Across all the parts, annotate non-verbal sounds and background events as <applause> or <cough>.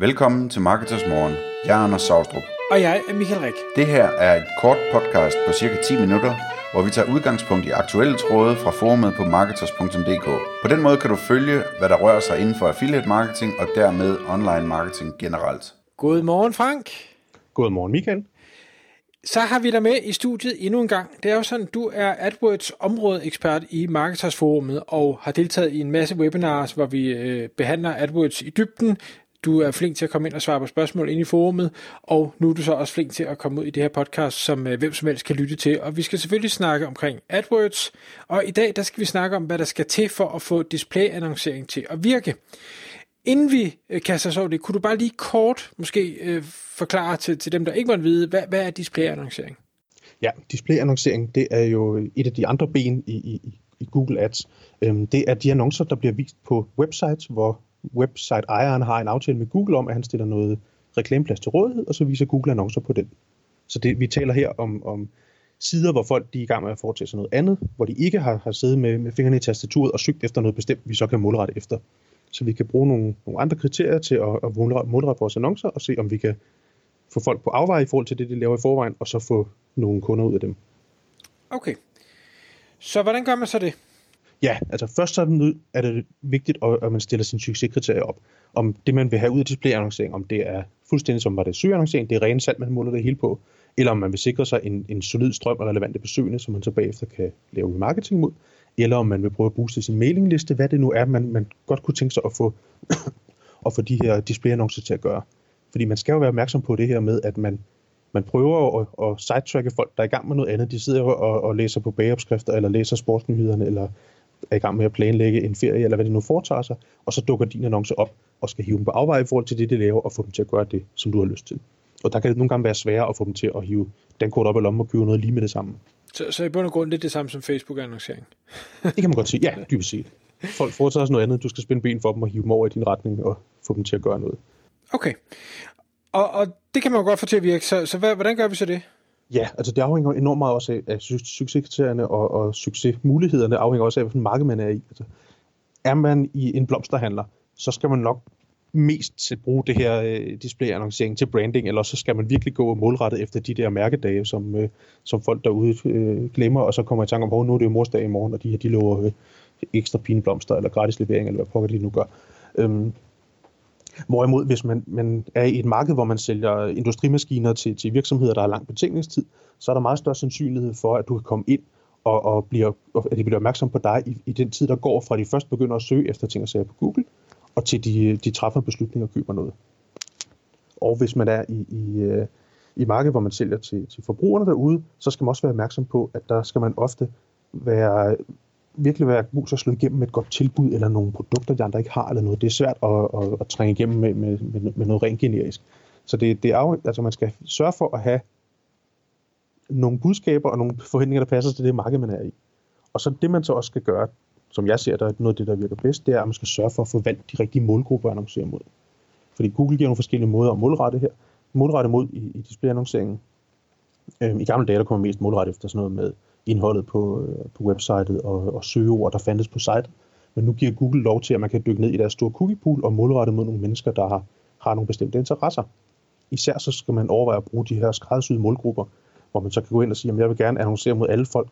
Velkommen til Marketers Morgen. Jeg er Anders Saustrup. Og jeg er Michael Rik. Det her er et kort podcast på cirka 10 minutter, hvor vi tager udgangspunkt i aktuelle tråde fra forumet på marketers.dk. På den måde kan du følge, hvad der rører sig inden for affiliate marketing og dermed online marketing generelt. Godmorgen Frank. Godmorgen Michael. Så har vi dig med i studiet endnu en gang. Det er jo sådan, du er AdWords områdeekspert i Marketers Forumet og har deltaget i en masse webinars, hvor vi øh, behandler AdWords i dybden. Du er flink til at komme ind og svare på spørgsmål ind i forumet, og nu er du så også flink til at komme ud i det her podcast, som øh, hvem som helst kan lytte til. Og vi skal selvfølgelig snakke omkring AdWords, og i dag der skal vi snakke om, hvad der skal til for at få displayannoncering til at virke. Inden vi øh, kaster os over det, kunne du bare lige kort måske øh, forklare til, til dem, der ikke måtte vide, hvad, hvad er displayannoncering? Ja, displayannoncering, det er jo et af de andre ben i, i, i Google Ads. Øhm, det er de annoncer, der bliver vist på websites, hvor website-ejeren har en aftale med Google om, at han stiller noget reklameplads til rådighed, og så viser Google annoncer på den. Så det, vi taler her om, om sider, hvor folk de er i gang med at foretage sig noget andet, hvor de ikke har, har siddet med, med fingrene i tastaturet og søgt efter noget bestemt, vi så kan målrette efter. Så vi kan bruge nogle, nogle andre kriterier til at, at målrette vores annoncer og se, om vi kan få folk på afveje i forhold til det, de laver i forvejen, og så få nogle kunder ud af dem. Okay. Så hvordan gør man så det? Ja, altså først så er, den, er det vigtigt, at, man stiller sine succeskriterier op. Om det, man vil have ud af displayannoncering, om det er fuldstændig som var det søgeannoncering, det er rent salg, man måler det hele på, eller om man vil sikre sig en, en solid strøm af relevante besøgende, som man så bagefter kan lave marketing mod, eller om man vil prøve at booste sin mailingliste, hvad det nu er, man, man godt kunne tænke sig at få, <coughs> at få de her displayannoncer til at gøre. Fordi man skal jo være opmærksom på det her med, at man, man prøver at, at sidetracke folk, der er i gang med noget andet. De sidder og, og læser på bageopskrifter, eller læser sportsnyhederne, eller er i gang med at planlægge en ferie, eller hvad de nu foretager sig, og så dukker din annonce op, og skal hive dem på afveje i forhold til det, de laver, og få dem til at gøre det, som du har lyst til. Og der kan det nogle gange være sværere at få dem til at hive den kort op i lommen og købe noget lige med det samme. Så, så i bund og grund det er det samme som Facebook-annoncering? <laughs> det kan man godt sige. Ja, dybest set. Folk foretager sig noget andet. Du skal spænde ben for dem og hive dem over i din retning og få dem til at gøre noget. Okay. Og, og det kan man jo godt få til at virke. Så, så hvad, hvordan gør vi så det? Ja, altså det afhænger enormt meget også af, af succeskriterierne, og, og succesmulighederne afhænger også af, hvilken marked man er i. Altså, er man i en blomsterhandler, så skal man nok mest bruge det her øh, displayannoncering til branding, eller så skal man virkelig gå målrettet efter de der mærkedage, som, øh, som folk derude øh, glemmer, og så kommer i tanke om, at nu er det jo morsdag i morgen, og de her de lover øh, ekstra pineblomster, eller gratis levering, eller hvad pokker de nu gør. Øhm, Hvorimod, hvis man, man er i et marked, hvor man sælger industrimaskiner til, til virksomheder, der har lang betingelsestid, så er der meget større sandsynlighed for, at du kan komme ind og, og bliver, at de bliver opmærksom på dig i, i den tid, der går fra de først begynder at søge efter ting og sager på Google, og til de, de træffer beslutninger og køber noget. Og hvis man er i, i, øh, i markedet, hvor man sælger til, til forbrugerne derude, så skal man også være opmærksom på, at der skal man ofte være virkelig være god til at slå igennem med et godt tilbud, eller nogle produkter, de andre ikke har, eller noget. Det er svært at, at, at trænge igennem med, med, med, med noget rent generisk. Så det, det er altså man skal sørge for at have nogle budskaber og nogle forhindringer, der passer til det marked, man er i. Og så det, man så også skal gøre, som jeg ser, der er noget af det, der virker bedst, det er, at man skal sørge for at få valgt de rigtige målgrupper at annoncere mod. Fordi Google giver nogle forskellige måder at målrette her. Målrette mod i, i displayannonceringen. Øhm, I gamle dage, der kommer mest målrette efter sådan noget med indholdet på, øh, på websitet og, og søgeord, der fandtes på site. Men nu giver Google lov til, at man kan dykke ned i deres store cookie pool og målrette mod nogle mennesker, der har, har nogle bestemte interesser. Især så skal man overveje at bruge de her skræddersyede målgrupper, hvor man så kan gå ind og sige, at jeg vil gerne annoncere mod alle folk,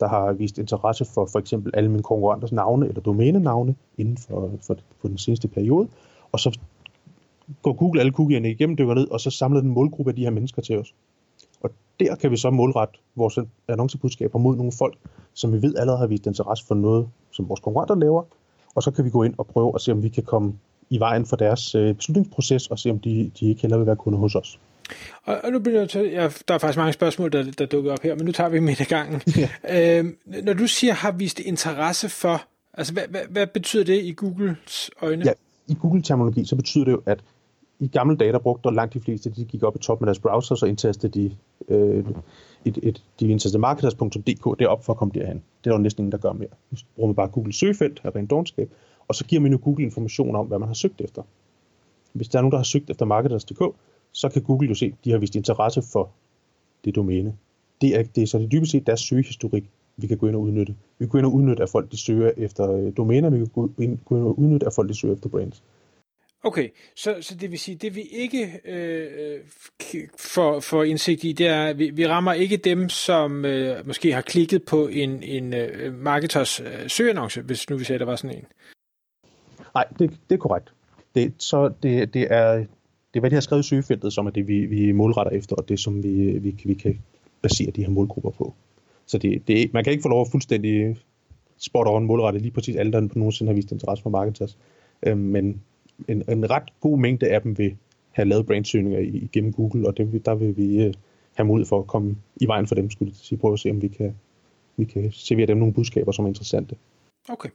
der har vist interesse for for eksempel alle mine konkurrenters navne eller domænenavne inden for, for, for den seneste periode. Og så går Google alle cookierne igennem, dykker ned, og så samler den målgruppe af de her mennesker til os der kan vi så målrette vores annoncebudskaber mod nogle folk, som vi ved allerede har vist interesse for noget, som vores konkurrenter laver, og så kan vi gå ind og prøve at se, om vi kan komme i vejen for deres øh, beslutningsproces, og se, om de, de ikke heller vil være kunder hos os. Og, og nu bliver jeg til, ja, der er faktisk mange spørgsmål, der, der dukker op her, men nu tager vi dem i gangen. <laughs> Ja. Øhm, når du siger, har vist interesse for, altså hvad, hvad, hvad betyder det i Googles øjne? Ja, i Google-terminologi, så betyder det jo, at i gamle dage, der brugte langt de fleste, de gik op i toppen af deres browser, så indtastede de, øh, et, et, de indtastede marketers.dk derop for at komme derhen. Det er der næsten ingen, der gør mere. Nu bruger man bare Google søgefelt af rent dårnskab, og så giver man jo Google information om, hvad man har søgt efter. Hvis der er nogen, der har søgt efter marketers.dk, så kan Google jo se, at de har vist interesse for det domæne. Det er, det er så det dybest set deres søgehistorik, vi kan gå ind og udnytte. Vi kan gå ind og udnytte, at folk de søger efter øh, domæner, vi kan gå ind og udnytte, at folk de søger efter brands. Okay, så, så det vil sige, det vi ikke øh, øh får, får indsigt i, det er, vi, vi rammer ikke dem, som øh, måske har klikket på en, en øh, marketers øh, søgeannonce, hvis nu vi siger, der var sådan en. Nej, det, det er korrekt. Det, så det, det er det er, hvad de har skrevet i søgefeltet, som er det, vi, vi målretter efter, og det, som vi, vi, vi kan basere de her målgrupper på. Så det, det, man kan ikke få lov at fuldstændig spot on målrette lige præcis alle, der nogensinde har vist interesse for marketers. Øh, men en, en ret god mængde af dem vil have lavet brandsøgninger igennem Google, og det, der vil vi øh, have mulighed for at komme i vejen for dem, skulle jeg sige, prøve at se, om vi kan, vi kan servere dem nogle budskaber, som er interessante. Okay.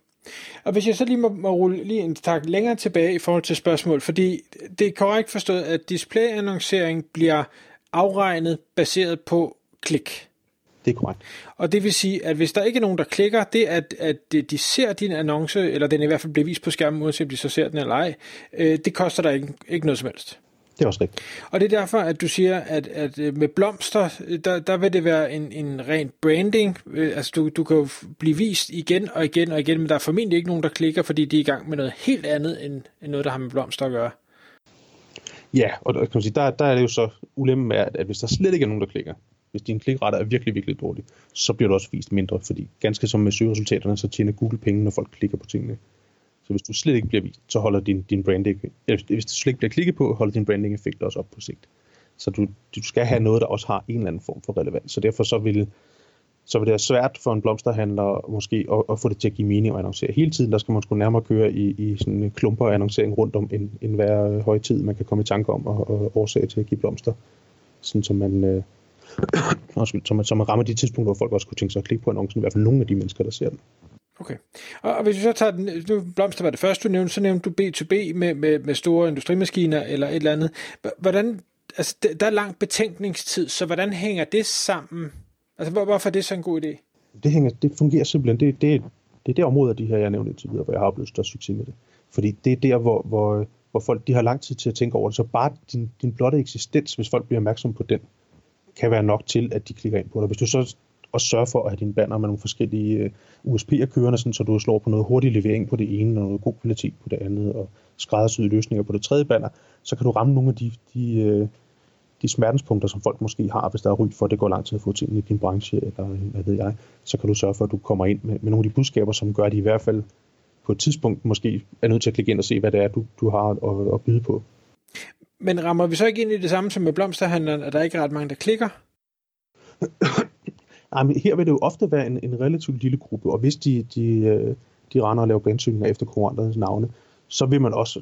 Og hvis jeg så lige må, må rulle lige en tak længere tilbage i forhold til spørgsmål, fordi det er korrekt forstået, at displayannoncering bliver afregnet baseret på klik. Det er korrekt. Og det vil sige, at hvis der ikke er nogen, der klikker, det at, at de ser din annonce, eller den i hvert fald bliver vist på skærmen, uanset om de så ser den eller ej, øh, det koster dig ikke, ikke noget som helst. Det er også rigtigt. Og det er derfor, at du siger, at, at øh, med blomster, der, der vil det være en, en ren branding. Øh, altså, du, du kan jo blive vist igen og igen og igen, men der er formentlig ikke nogen, der klikker, fordi de er i gang med noget helt andet, end, end noget, der har med blomster at gøre. Ja, og kan man sige, der, der er det jo så ulemmen med, at, at hvis der slet ikke er nogen, der klikker, hvis din klikrate er virkelig, virkelig dårlig, så bliver du også vist mindre, fordi ganske som med søgeresultaterne, så tjener Google penge, når folk klikker på tingene. Så hvis du slet ikke bliver vist, så holder din, din branding, hvis du slet ikke bliver klikket på, holder din branding effekt også op på sigt. Så du, du skal have noget, der også har en eller anden form for relevans. Så derfor så vil, så vil det være svært for en blomsterhandler måske at, at få det til at give mening og annoncere hele tiden. Der skal man sgu nærmere køre i, i sådan en klumper annoncering rundt om en, en hver højtid, man kan komme i tanke om og, og årsag til at give blomster. Sådan som man, øh, så man, så man rammer de tidspunkter, hvor folk også kunne tænke sig at klikke på annoncen, i hvert fald nogle af de mennesker, der ser den. Okay. Og, hvis vi så tager den, nu Blomster var det første, du nævnte, så nævnte du B2B med, med, med store industrimaskiner eller et eller andet. Hvordan, altså der er lang betænkningstid, så hvordan hænger det sammen? Altså hvorfor er det så en god idé? Det, hænger, det fungerer simpelthen, det, det, det er det område af de her, jeg nævnte indtil videre, hvor jeg har oplevet størst succes med det. Fordi det er der, hvor, hvor, hvor folk de har lang tid til at tænke over det. Så bare din, din blotte eksistens, hvis folk bliver opmærksom på den, kan være nok til, at de klikker ind på dig. Hvis du så også sørger for at have dine banner med nogle forskellige øh, USP'er kørende, sådan, så du slår på noget hurtig levering på det ene, og noget god kvalitet på det andet, og skræddersyede løsninger på det tredje banner, så kan du ramme nogle af de, de, øh, de smertenspunkter, som folk måske har, hvis der er ryg for, at det går lang tid at få tingene i din branche, eller hvad ved jeg, så kan du sørge for, at du kommer ind med, med nogle af de budskaber, som gør, at de i hvert fald på et tidspunkt måske er nødt til at klikke ind og se, hvad det er, du, du har at, at byde på. Men rammer vi så ikke ind i det samme som med blomsterhandleren, at der ikke er ret mange, der klikker? <coughs> Jamen, her vil det jo ofte være en, en relativt lille gruppe, og hvis de, de, øh, de render og laver brandsøgninger efter konkurrenternes navne, så vil man også,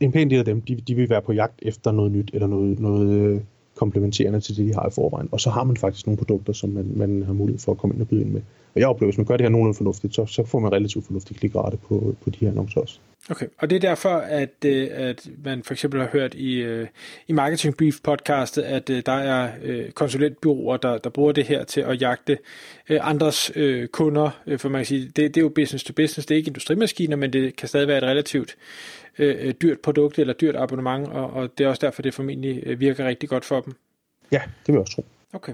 en pæn del af dem, de, de vil være på jagt efter noget nyt, eller noget, noget øh, komplementerende til det, de har i forvejen. Og så har man faktisk nogle produkter, som man, man har mulighed for at komme ind og byde ind med. Og jeg oplever, at hvis man gør det her nogenlunde fornuftigt, så, så får man relativt fornuftig klikrate på, på de her annoncer også. Okay, og det er derfor, at, øh, at man for eksempel har hørt i, øh, i Marketing Brief podcastet, at øh, der er konsulentbyråer, der, der bruger det her til at jagte andres kunder, for man kan sige, det, det er jo business to business, det er ikke industrimaskiner, men det kan stadig være et relativt dyrt produkt eller dyrt abonnement, og, og det er også derfor, det formentlig virker rigtig godt for dem. Ja, det vil jeg også tro. Okay.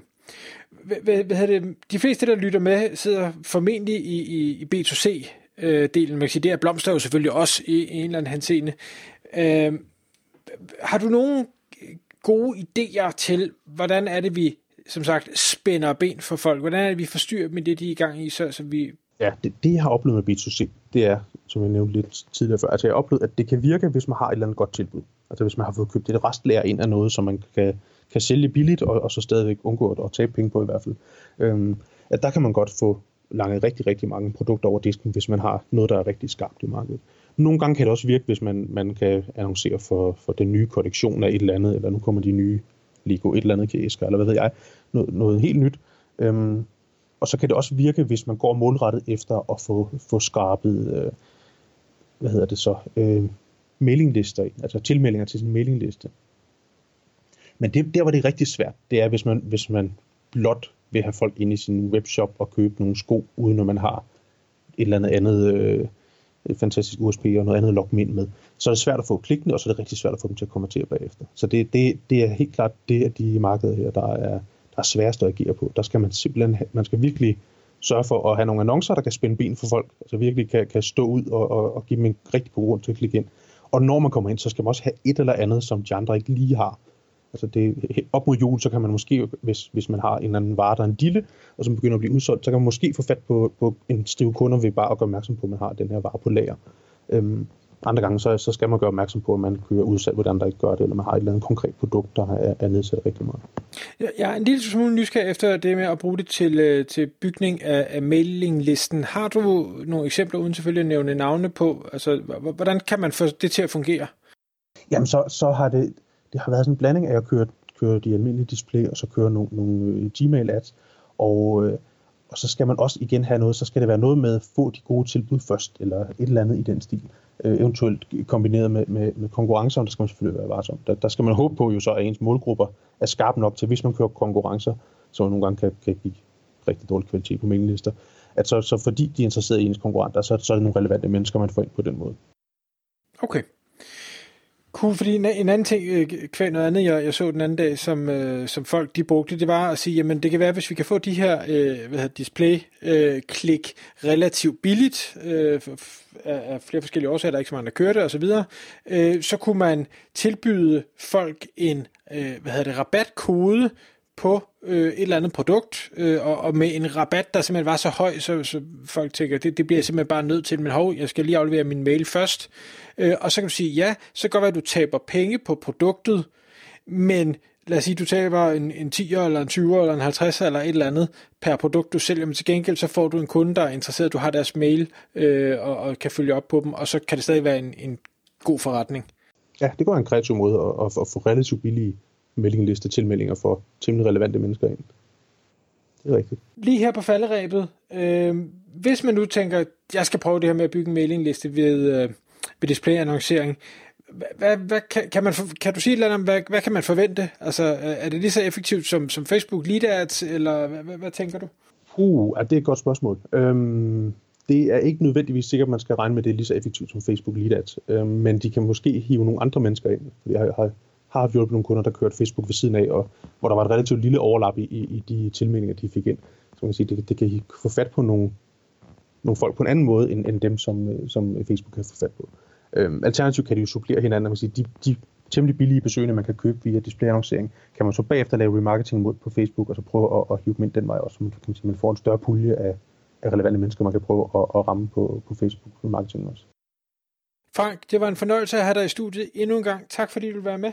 Hvad, hvad det? De fleste, der lytter med, sidder formentlig i, i, i B2C øh, delen. Man kan sige, det er blomster jo selvfølgelig også i en eller anden henseende. Øh, har du nogle gode idéer til, hvordan er det, vi som sagt spænder ben for folk? Hvordan er det, vi forstyrrer med det, de er i gang i, så, så vi... Ja, det, det jeg har oplevet med B2C, det er, som jeg nævnte lidt tidligere før, altså jeg har oplevet, at det kan virke, hvis man har et eller andet godt tilbud. Altså hvis man har fået købt et restlærer ind af noget, som man kan, kan sælge billigt, og, og så stadigvæk undgå at, at tabe penge på i hvert fald. Øhm, at der kan man godt få langet rigtig, rigtig mange produkter over disken, hvis man har noget, der er rigtig skarpt i markedet. Nogle gange kan det også virke, hvis man, man kan annoncere for, for den nye kollektion af et eller andet, eller nu kommer de nye Lego et eller andet kæsker, eller hvad ved jeg, noget, noget helt nyt. Øhm, og så kan det også virke, hvis man går målrettet efter at få, få skarpet, øh, hvad hedder det så, øh, mailinglister, altså tilmeldinger til sin mailingliste. Men det, der, hvor det er rigtig svært, det er, hvis man, hvis man blot vil have folk ind i sin webshop og købe nogle sko, uden at man har et eller andet andet øh, fantastisk USB og noget andet logge ind med. Så er det svært at få klikkene, og så er det rigtig svært at få dem til at kommentere bagefter. Så det, det, det er helt klart det af de markeder her, der er, der er sværest at agere på. Der skal man simpelthen, man skal virkelig sørge for at have nogle annoncer, der kan spænde ben for folk, altså virkelig kan, kan stå ud og, og, og give dem en rigtig god grund til at klikke ind. Og når man kommer ind, så skal man også have et eller andet, som de andre ikke lige har. Altså det, op mod jul, så kan man måske, hvis, hvis man har en eller anden vare, der er en dille, og som begynder at blive udsolgt, så kan man måske få fat på, på en stiv kunder ved bare at gøre opmærksom på, at man har den her vare på lager. Øhm, andre gange, så, så skal man gøre opmærksom på, at man kører udsalg, hvordan der ikke gør det, eller man har et eller andet konkret produkt, der er, er nedsat rigtig meget. Jeg er en lille smule nysgerrig efter det med at bruge det til, øh, til bygning af, af mailinglisten. Har du nogle eksempler, uden selvfølgelig at nævne navne på? Altså, hvordan kan man få det til at fungere? Jamen, så, så har det, det har været sådan en blanding af at køre, køre de almindelige display, og så køre nogle, nogle øh, Gmail-ads, og, øh, og så skal man også igen have noget, så skal det være noget med at få de gode tilbud først, eller et eller andet i den stil. Øh, eventuelt kombineret med, med, med konkurrencer, der skal man selvfølgelig være varsom. Der, der skal man håbe på jo så, at ens målgrupper er skarpe nok til, hvis man kører konkurrencer, som nogle gange kan, kan give rigtig dårlig kvalitet på mailinglister, at så, så fordi de er interesseret i ens konkurrenter, så, så er det nogle relevante mennesker, man får ind på den måde. Okay. Cool, fordi en, en anden ting, øh, kvæl noget andet, jeg, jeg så den anden dag, som, øh, som folk de brugte, det var at sige, jamen det kan være, hvis vi kan få de her øh, hvad hedder, display-klik øh, relativt billigt, øh, af, af flere forskellige årsager, der er ikke så mange, der kører det osv., øh, så kunne man tilbyde folk en øh, hvad hedder det, rabatkode på øh, et eller andet produkt, øh, og, og med en rabat, der simpelthen var så høj, så, så folk tænker, det, det bliver jeg simpelthen bare nødt til, men hov, jeg skal lige aflevere min mail først. Øh, og så kan du sige, ja, så kan det godt være, at du taber penge på produktet, men lad os sige, du taber en, en 10'er, eller en 20'er, eller en 50'er, eller et eller andet per produkt, du sælger, men til gengæld så får du en kunde, der er interesseret, du har deres mail, øh, og, og kan følge op på dem, og så kan det stadig være en, en god forretning. Ja, det går en kreativ måde at, at, at få relativt billige mailingliste tilmeldinger for temmelig relevante mennesker ind. Det er rigtigt. Lige her på falderæbet, øh, hvis man nu tænker, jeg skal prøve det her med at bygge en mailingliste ved, øh, ved displayannoncering, hvad, hvad, kan, kan, man, kan du sige et eller andet om, hvad, hvad kan man forvente? Altså, er det lige så effektivt som, som Facebook Lead Ads, eller hvad, hvad, hvad tænker du? Uh, det er et godt spørgsmål. Øhm, det er ikke nødvendigvis sikkert, at man skal regne med, at det er lige så effektivt som Facebook Lead Ads, øhm, men de kan måske hive nogle andre mennesker ind. Jeg har, har, hjulpet nogle kunder, der kørte Facebook ved siden af, og hvor der var et relativt lille overlap i, i, i de tilmeldinger, de fik ind. Så man kan sige, det, det kan få fat på nogle, nogle folk på en anden måde, end, end dem, som, øh, som Facebook kan få fat på. Øhm, alternativt kan de jo supplere hinanden, man sige, de, de temmelig billige besøgende, man kan købe via displayannoncering, kan man så bagefter lave remarketing mod på Facebook, og så prøve at, at hive dem ind den vej også, så man, kan man, sige, man får en større pulje af, af relevante mennesker, man kan prøve at, at ramme på, på Facebook remarketing også. Frank, det var en fornøjelse at have dig i studiet endnu en gang. Tak fordi du ville være med.